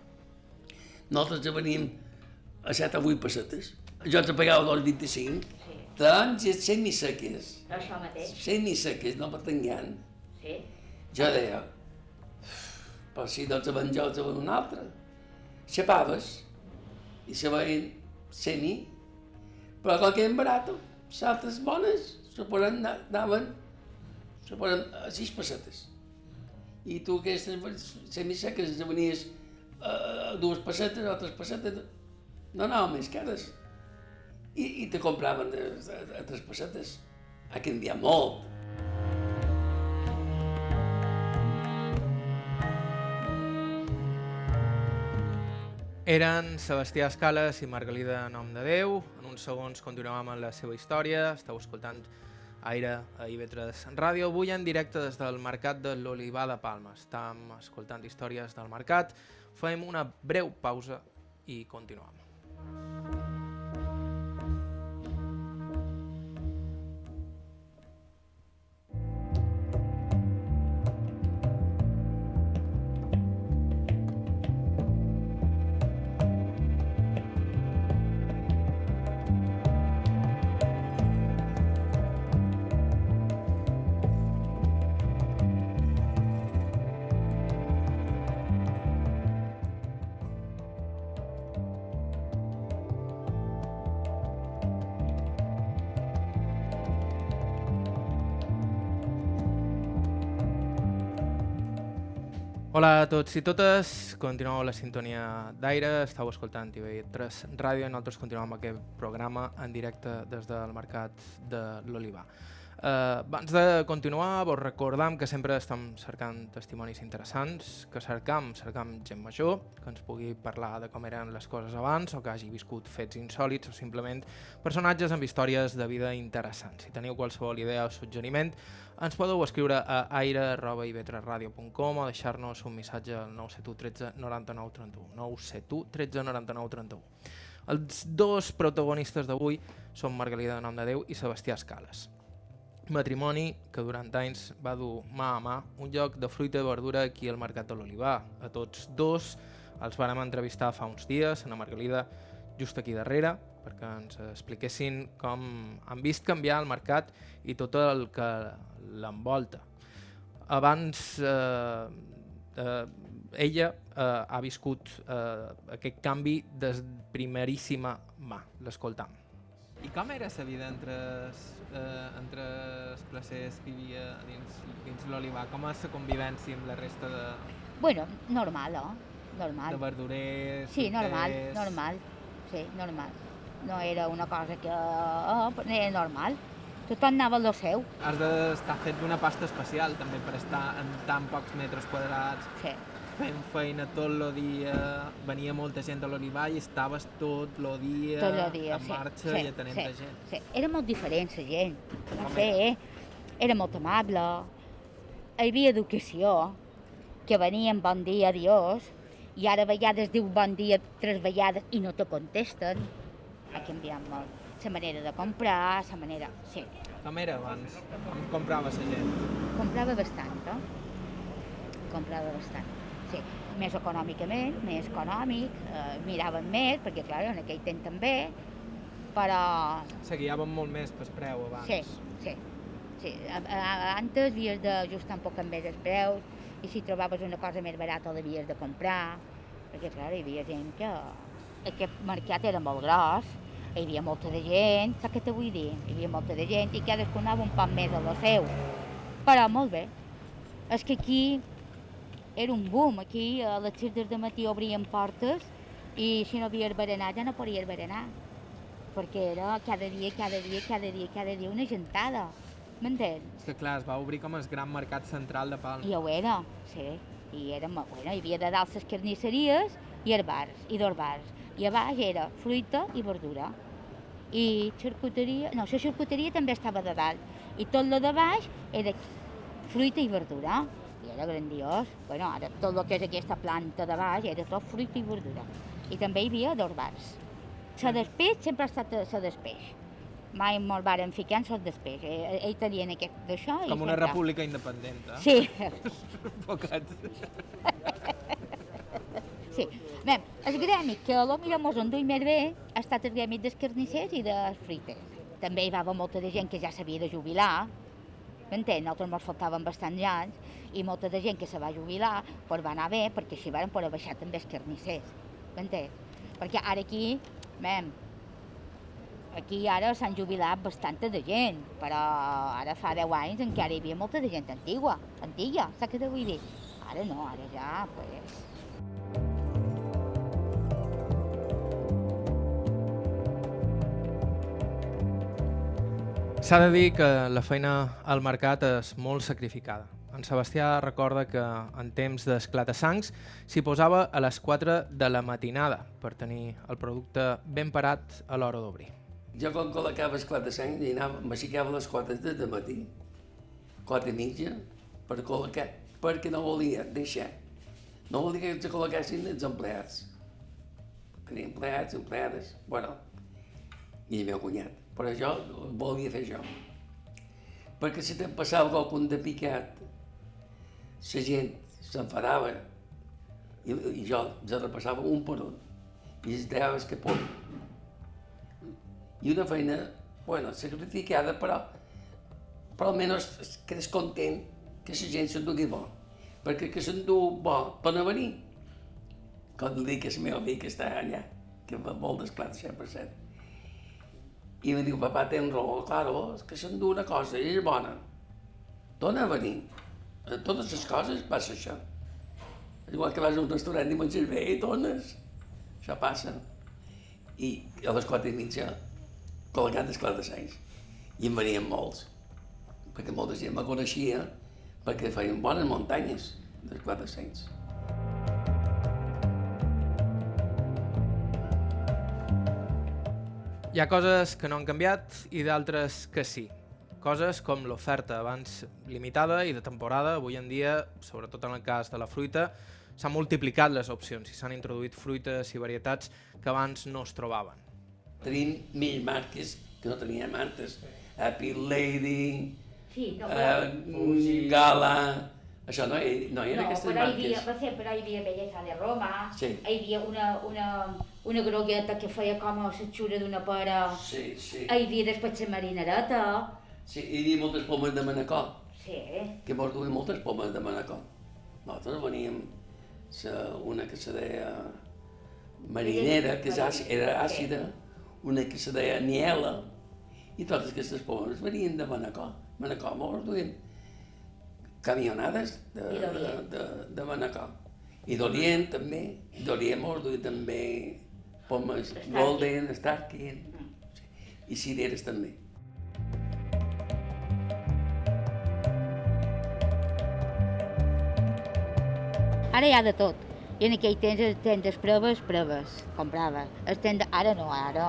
B: nosaltres ja veníem a 7 o 8 pessetes. Jo te pagava dos 25,
C: Sí,
B: doncs semiseques,
C: això mateix.
B: semiseques, no m'atengant.
C: Sí.
B: Jo deia, però si no jo, te ven un altre. Xapaves i se veien semi, però com que eren barat, les altres bones, suposen, anaven, suposen, a sis pessetes. I tu aquestes semiseques les venies a dues pessetes o tres pessetes, no anaven més cares. I, i te compraven a, a, a tres pessetes. Ha canviat molt.
A: Eren Sebastià Escales i Margalida Nom de Déu. En uns segons continuem amb la seva història. Esteu escoltant Aire a IB3 Ràdio. Avui en directe des del Mercat de l'Olivar de Palma. Estem escoltant històries del mercat. Fem una breu pausa i continuem. Hola a tots i totes, continueu la sintonia d'aire, estàu escoltant TV3 Ràdio. I nosaltres continuem amb aquest programa en directe des del Mercat de l'Olivar. Uh, abans de continuar, vos recordam que sempre estem cercant testimonis interessants, que cercam, cercam gent major, que ens pugui parlar de com eren les coses abans o que hagi viscut fets insòlids o simplement personatges amb històries de vida interessants. Si teniu qualsevol idea o suggeriment, ens podeu escriure a aire.ivetresradio.com o deixar-nos un missatge al 971 13 99 31. 971 13 99 31. Els dos protagonistes d'avui són Margalida de Nom de Déu i Sebastià Escales matrimoni que durant anys va dur mà a mà un lloc de fruita i verdura aquí al Mercat de l'Olivar. A tots dos els vàrem entrevistar fa uns dies, a la Margalida, just aquí darrere, perquè ens expliquessin com han vist canviar el mercat i tot el que l'envolta. Abans, eh, eh, ella eh, ha viscut eh, aquest canvi de primeríssima mà. L'escoltam.
D: I com era la vida entre, eh, entre els placers que hi havia dins, dins l'olivar? Com és la convivència amb la resta de...
C: Bueno, normal, oh? Normal.
D: De verdurers,
C: Sí, normal,
D: fruiters?
C: normal. Sí, normal. No era una cosa que... Oh, era normal. Tothom anava a lo seu.
D: Has d'estar fet d'una pasta especial també per estar en tan pocs metres quadrats,
C: Sí.
D: Fent feina tot el dia, venia molta gent a l'olivar i estaves tot el dia,
C: Tot el dia,
D: en
C: sí.
D: marxa
C: sí,
D: i atenent
C: sí,
D: la gent.
C: Sí. Era molt diferent, la gent. No sé, eh? era molt amable. Hi havia educació, que venien bon dia, adiós, i ara a vegades diu bon dia tres vegades i no te contesten. Ha canviat molt. La manera de comprar, la manera... Sí,
D: Com era abans? Com comprava la gent?
C: comprava bastant, eh? Comprava bastant, sí. Més econòmicament, més econòmic, eh, miraven més, perquè, clar, en aquell temps també, però
D: Se guiaven molt més pel preu abans.
C: Sí, sí. sí. Antes havies d'ajustar un poc més els preus i si trobaves una cosa més barata l'havies de comprar, perquè clar, hi havia gent que... Aquest mercat era molt gros, hi havia molta de gent, saps què te vull dir? Hi havia molta de gent i cadascú anava un poc més a lo seu. Però molt bé. És que aquí era un boom, aquí a les 6 del matí obrien portes i si no havies berenar ja no podies berenar perquè era cada dia, cada dia, cada dia, cada dia una gentada. M'entens?
D: És que clar, es va obrir com el gran mercat central de Palma.
C: I ho era, sí. I era, bueno, hi havia de dalt les carnisseries i els bars, i dos bars. I a baix era fruita i verdura. I xarcuteria, no, la xarcuteria també estava de dalt. I tot lo de baix era fruita i verdura. Era grandiós. Bueno, ara tot el que és aquesta planta de baix era tot fruita i verdura. I també hi havia dos bars. La despeix sempre ha estat la despeix. Mai molt varen ficar en la despeix. Eh, Ells tenien aquest d'això i
D: Com una
C: sempre-
D: república independent, eh?
C: Sí,
D: Pocat.
C: sí. Bé, el gremi que a millor mos en duia més bé ha estat el gremi dels carnissers i dels fruiters. També hi va haver molta de gent que ja s'havia de jubilar, m'entén? Nosaltres ens faltaven bastants anys i molta de gent que se va jubilar pues va anar bé perquè així van poder baixar també els carnissers, m'entén? Perquè ara aquí, mem, aquí ara s'han jubilat bastanta de gent, però ara fa 10 anys encara hi havia molta de gent antigua, antiga, saps què te vull dir? Ara no, ara ja, pues,
A: S'ha de dir que la feina al mercat és molt sacrificada. En Sebastià recorda que en temps d'esclata-sangs s'hi posava a les 4 de la matinada per tenir el producte ben parat a l'hora d'obrir.
B: Jo quan col·locava esclat de sang, hi anava, m'aixecava a les 4 de matí, 4 i mitja, per col·locar, perquè no volia deixar. No volia que ens col·locassin els empleats. Tenia empleats, empleades, bueno, i el meu cunyat. Però jo volia fer això. Perquè si te'n passava qualcun de picat, la gent s'enfadava i, i jo els repassava un per un i es deia que por. I una feina, bueno, sacrificada, però, però almenys quedes content que la gent s'endugui bo. Perquè que s'endú bo per no venir. Com li dic a la meva fill que està allà, que va molt d'esclat, 100%. I em diu, papà, tens raó, claro, és que s'endú una cosa i és bona. Dona a venir. A totes les coses passa això. Igual que vas a un restaurant i menges bé i dones. Això passa. I a les quatre i mitja, col·locant esclar de sanys. I en venien molts. Perquè molta gent me coneixia perquè feien bones muntanyes d'esclar de sanys.
A: Hi ha coses que no han canviat i d'altres que sí. Coses com l'oferta abans limitada i de temporada, avui en dia, sobretot en el cas de la fruita, s'han multiplicat les opcions i s'han introduït fruites i varietats que abans no es trobaven.
B: Tenim mil marques que no teníem antes. Happy Lady,
C: Sí, no,
B: eh, Gala... Això no, hi- no hi era
C: no,
B: aquestes
C: però hi havia,
B: marques.
C: per exemple, hi havia bellesa de Roma,
B: Sí.
C: hi havia una, una, una grogueta que feia com a l'atxura d'una pera,
B: Sí, sí.
C: hi havia després la marinereta,
B: Sí, hi havia moltes pomes de manacor,
C: sí,
B: que mos duien moltes pomes de manacor. Nosaltres veníem sa, una que se deia marinera, que àcida, era àcida, una que se deia niela, i totes aquestes pomes venien de manacor. Manacor mos duien camionades de, de, de, de manacor. I d'Orient també, d'Orient mos duien també pomes. Golden, Starkin, i cireres també.
C: Ara hi ha de tot. I en aquell temps el temps de proves, proves, comprava. El temps de... Ara no, ara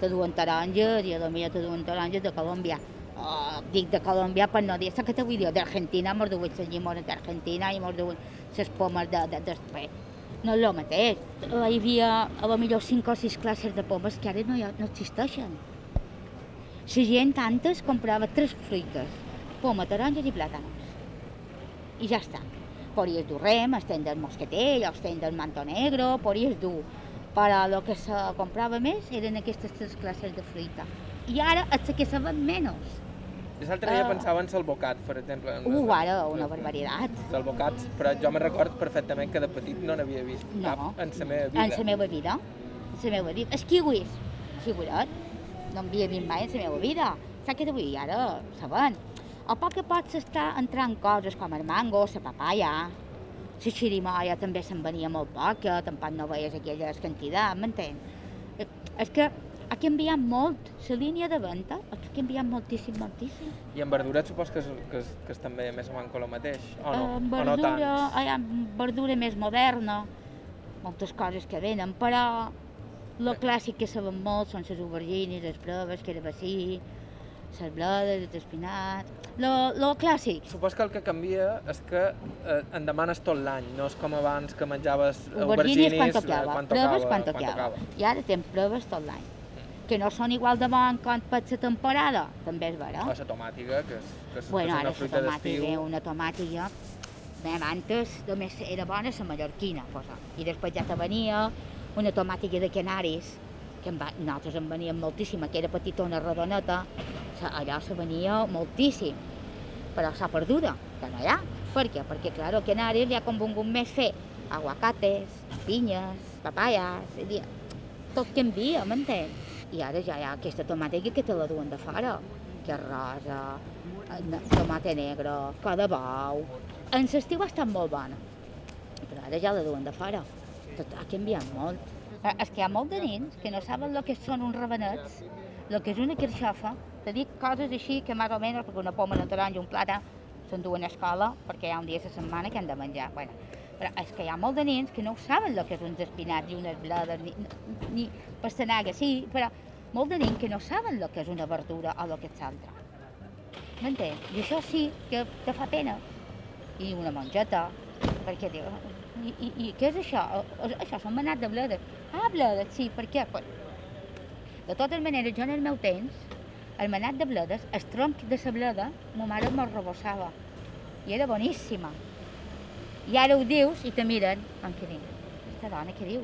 C: te duen taronges i a la millor te duen taronges de Colòmbia. Oh, dic de Colòmbia per no dir, saps què te vull dir? D'Argentina mos duen les llimones d'Argentina i mos duen les pomes de, de, de, No és el mateix. Hi havia a la millor cinc o sis classes de pomes que ara no, ha, no existeixen. La gent antes comprava tres fruites, poma, taronges i plàtanos. I ja està. Podies dur rem, estem del mosquetell, estem del manto negro, podies dur. Però el que se comprava més eren aquestes tres classes de fruita. I ara és que se ven menys.
D: L'altre dia
C: Ah.
D: pensava en salvocat, per exemple. en
C: Uh, ara, una barbaritat.
D: Salvocats, però jo me record perfectament que de petit no n'havia vist
C: No.
D: cap en la meva vida.
C: En la meva vida. En la meva vida. Els kiwis, figurat, no en havia vist mai en la meva vida. Saps què dir? Ara saben. A poc a poc s'està entrant coses com el mango, la papaya, la xirimoia també se'n venia molt poca, tampoc no veies aquelles quantitats, m'entens? Eh, És que ha canviat molt, la línia de venda ha canviat moltíssim, moltíssim.
D: I en verdura supos que és, que és, que és també més o menys el mateix, o no?
C: Eh,
D: o no
C: verdura,
D: tant?
C: hi ha verdura més moderna, moltes coses que venen, però lo clàssic que sabem molt són les aubergines, les proves, que era bací, les bledes, els espinats... Lo, lo clàssic,
D: Supos que el que canvia és que eh, en demanes tot l'any, no és com abans que menjaves
C: aubergines
D: aubergines
C: quan
D: eh,
C: tocava,
D: quan
C: proves
D: tocava,
C: quan tocava. I ara tens proves tot l'any. Que no són igual de bon com per la temporada, també és vera.
D: O la tomàtica, que és, que és,
C: Bueno,
D: que és una fruita d'estiu.
C: una tomàtica, Bé, antes només era bona la mallorquina, posa. i després ja te venia una tomàtica de canaris, que en va, nosaltres en veníem moltíssima, que era petitona, redoneta, allò se venia moltíssim, però s'ha perduda, que no hi ha. Per què? Perquè, clar, a canaris ja com volgut més fer aguacates, pinyes, dir, tot canvia, m'entens? I ara ja hi ha aquesta tomàtica que te la duen de fora, que és rosa, eh, tomate negre, cada bou... En l'estiu ha estat molt bona, però ara ja la duen de fora. Tot ha canviat molt. Eh, És que hi ha molt de nens que no saben el que són uns rabenets, el que és una carxofa. Te dic coses així que més o menys, perquè una poma, una taronja, un plàtan, s'enduen a escola perquè hi ha un dia a la setmana que han de menjar. Bueno, però és que hi ha molt de nens que no saben el que és uns espinacs i unes bledes, ni, ni pastanaga, sí, però molt de nens que no saben el que és una verdura o el que és l'altre. M'entens? I això sí que te fa pena. I una mongeta, perquè diu, i, i, i què és això? Això són manats de bledes. Ah, bledes, sí, per què? Pues, de totes maneres, jo en el meu temps, el manat de bledes, el tronc de la bleda, ma mare me'l rebossava. I era boníssima. I ara ho dius i te miren, en què diu? Aquesta dona què diu?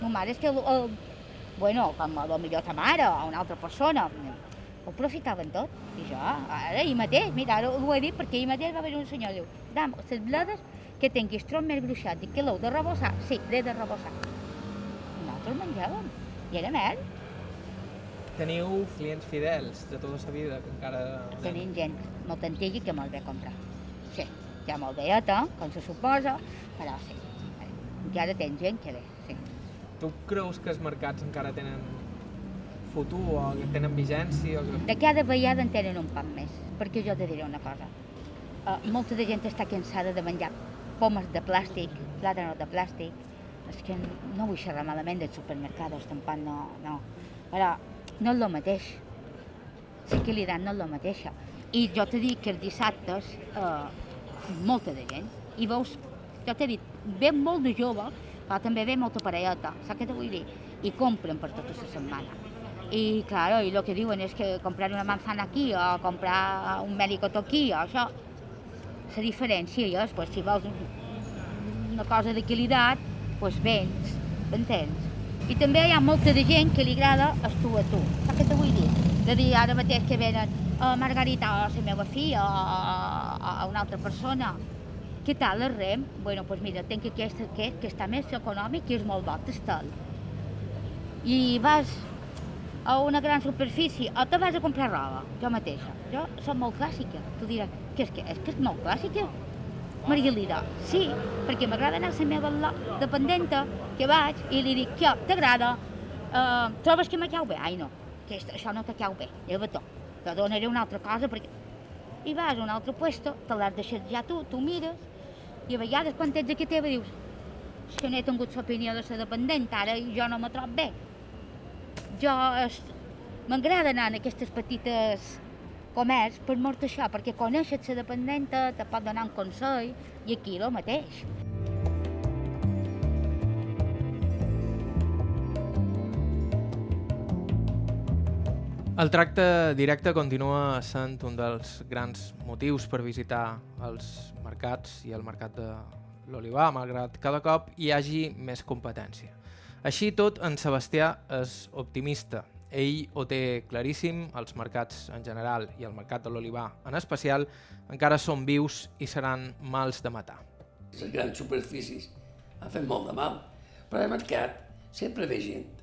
C: Ma mare és que, el, el, bueno, com a lo millor ta mare o una altra persona, ho aprofitaven tot. I jo, ara, ahir mateix, mira, ara ho he dit perquè ahir mateix va haver un senyor, diu, dam, les bledes que tinguis tronc més gruixat, dic, que l'heu de rebossar? Sí, l'he de rebossar. I nosaltres menjàvem, i era mel.
D: Teniu clients fidels de tota la vida que encara...
C: Tenim gent molt antiga que molt bé comprar. Ja molt veieta, com se suposa, però sí, encara tens gent que bé, sí.
D: Tu creus que els mercats encara tenen futur o que tenen vigència? O que...
C: De cada vegada en tenen un pan més, perquè jo te diré una cosa. Uh, molta de gent està cansada de menjar pomes de plàstic, plàtanos de plàstic. És que no vull xerrar malament dels supermercats, tampoc no, no. Però no és el mateix. La qualitat no és la mateixa. I jo t'he dit que els dissabtes, eh, molta de gent, i veus, jo t'he dit, ve molt de jove, però també ve molta parelleta, saps què te vull dir? I compren per tota la setmana. I, claro, i el que diuen és que comprar una manzana aquí o comprar un melocotó aquí o això, la diferència és, pues, si vols un- una cosa de qualitat, pues vens, m'entens? I també hi ha molta de gent que li agrada el tu a tu. Saps què te vull dir? De dir ara mateix que venen a Margarita o a la meva filla a, a una altra persona. Què tal el rem? Bueno, doncs mira, tinc aquest, aquest que està més econòmic i és molt bo, tastel. I vas a una gran superfície o te vas a comprar roba, jo mateixa. Jo soc molt clàssica. Tu diràs, què és que és? Que és molt clàssica? Margalida, sí, perquè m'agrada anar a la meva dependenta, que vaig i li dic, què, t'agrada? Uh, trobes que me cau bé? Ai, no, que això no te cau bé, lleva-t'ho. Te donaré una altra cosa perquè... I vas a un altre puesto, te l'has deixat ja tu, tu mires, i a vegades quan ets aquí teva dius, que no he tingut l'opinió de la dependenta, ara jo no me trobo bé. Jo es- m'agrada anar en aquestes petites comerç per mort això, perquè coneixes la dependenta, te pot donar un consell, i aquí el mateix.
A: El tracte directe continua sent un dels grans motius per visitar els mercats i el mercat de l'Olivar, malgrat cada cop hi hagi més competència. Així tot, en Sebastià és optimista. Ell ho té claríssim, els mercats en general i el mercat de l'Olivar en especial encara són vius i seran mals de matar.
B: Les grans superfícies han fet molt de mal, però al mercat sempre ve gent.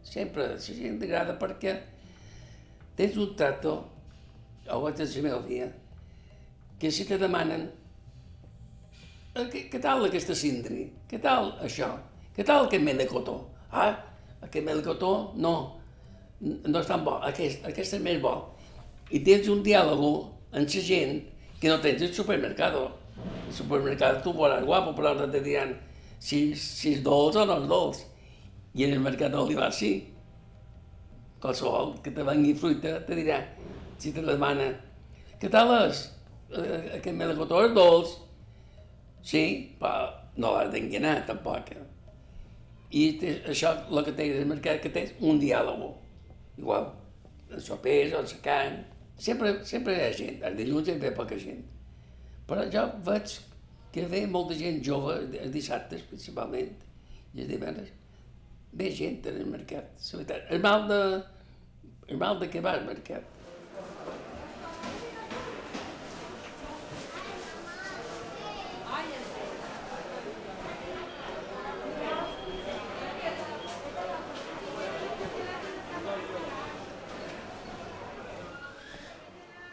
B: Sempre la gent agrada perquè tens un trato, o vaig a la meva dia, que si te demanen "Eh, què, què tal aquesta cindri? Què tal això? Què tal aquest cotó? Ah, aquest cotó no, no és tan bo, aquest, aquest és més bo. I tens un diàleg amb la gent que no tens al supermercat. Al supermercat tu veuràs guapo, però no te diran si, si és dolç o no és dolç. I en el mercat d'olivar sí. Qualsevol que te vengui fruita te dirà, si te la demana, què tal és? Eh, Aquest melocotó és dolç? Sí, però no l'has d'enganar tampoc. eh? I té, això el que tens al mercat, que tens un diàleg. Igual, els sopers, el secant, sempre, sempre hi ha gent, els dilluns hi ve poca gent. Però jo veig que ve molta gent jove, els dissabtes principalment, i els divendres, ve gent en el mercat, la veritat. El mal de, el mal de que va al mercat.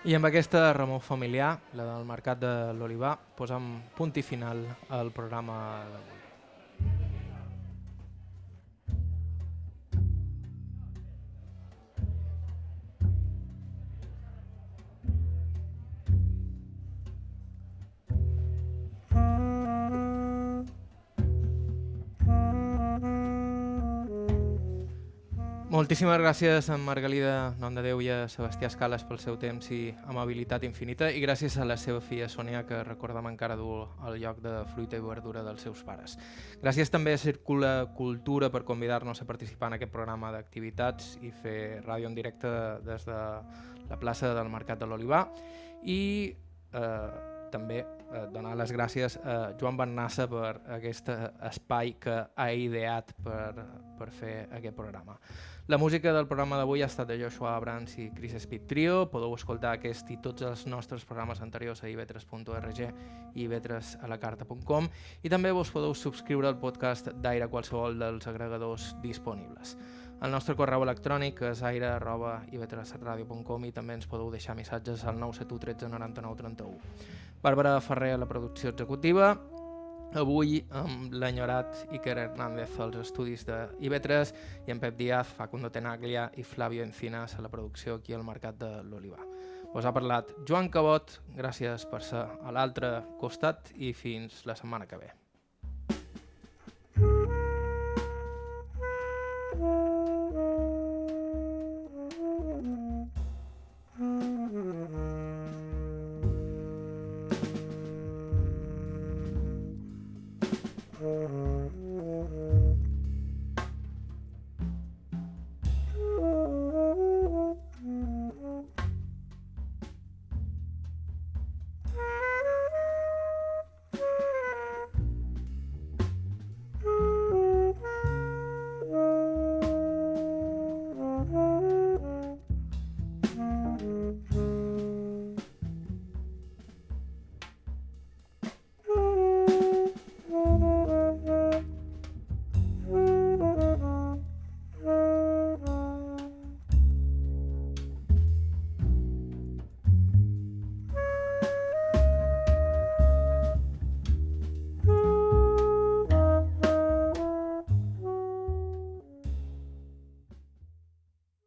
A: I amb aquesta remor familiar, la del mercat de l'Olivar, posem punt i final al programa d'avui. Moltíssimes gràcies a Margalida Nondadeu i a Sebastià Escales pel seu temps i amabilitat infinita i gràcies a la seva filla Sònia que recordem encara dur el lloc de fruita i verdura dels seus pares. Gràcies també a Circula Cultura per convidar-nos a participar en aquest programa d'activitats i fer ràdio en directe des de la plaça del Mercat de l'Olivar i eh, també eh, donar les gràcies a Joan Bernassa per aquest espai que ha ideat per, per fer aquest programa. La música del programa d'avui ha estat de Joshua Abrams i Chris Speed Trio. Podeu escoltar aquest i tots els nostres programes anteriors a ib3.org i ib3alacarta.com i també vos podeu subscriure al podcast d'Aire qualsevol dels agregadors disponibles. El nostre correu electrònic és aire i també ens podeu deixar missatges al 971 13 99 31. Bàrbara Ferrer a la producció executiva, avui amb l'enyorat Iker Hernández als estudis de IB3 i en Pep Díaz, Facundo Tenaglia i Flavio Encinas a la producció aquí al Mercat de l'Olivar. Us ha parlat Joan Cabot, gràcies per ser a l'altre costat i fins la setmana que ve. thank you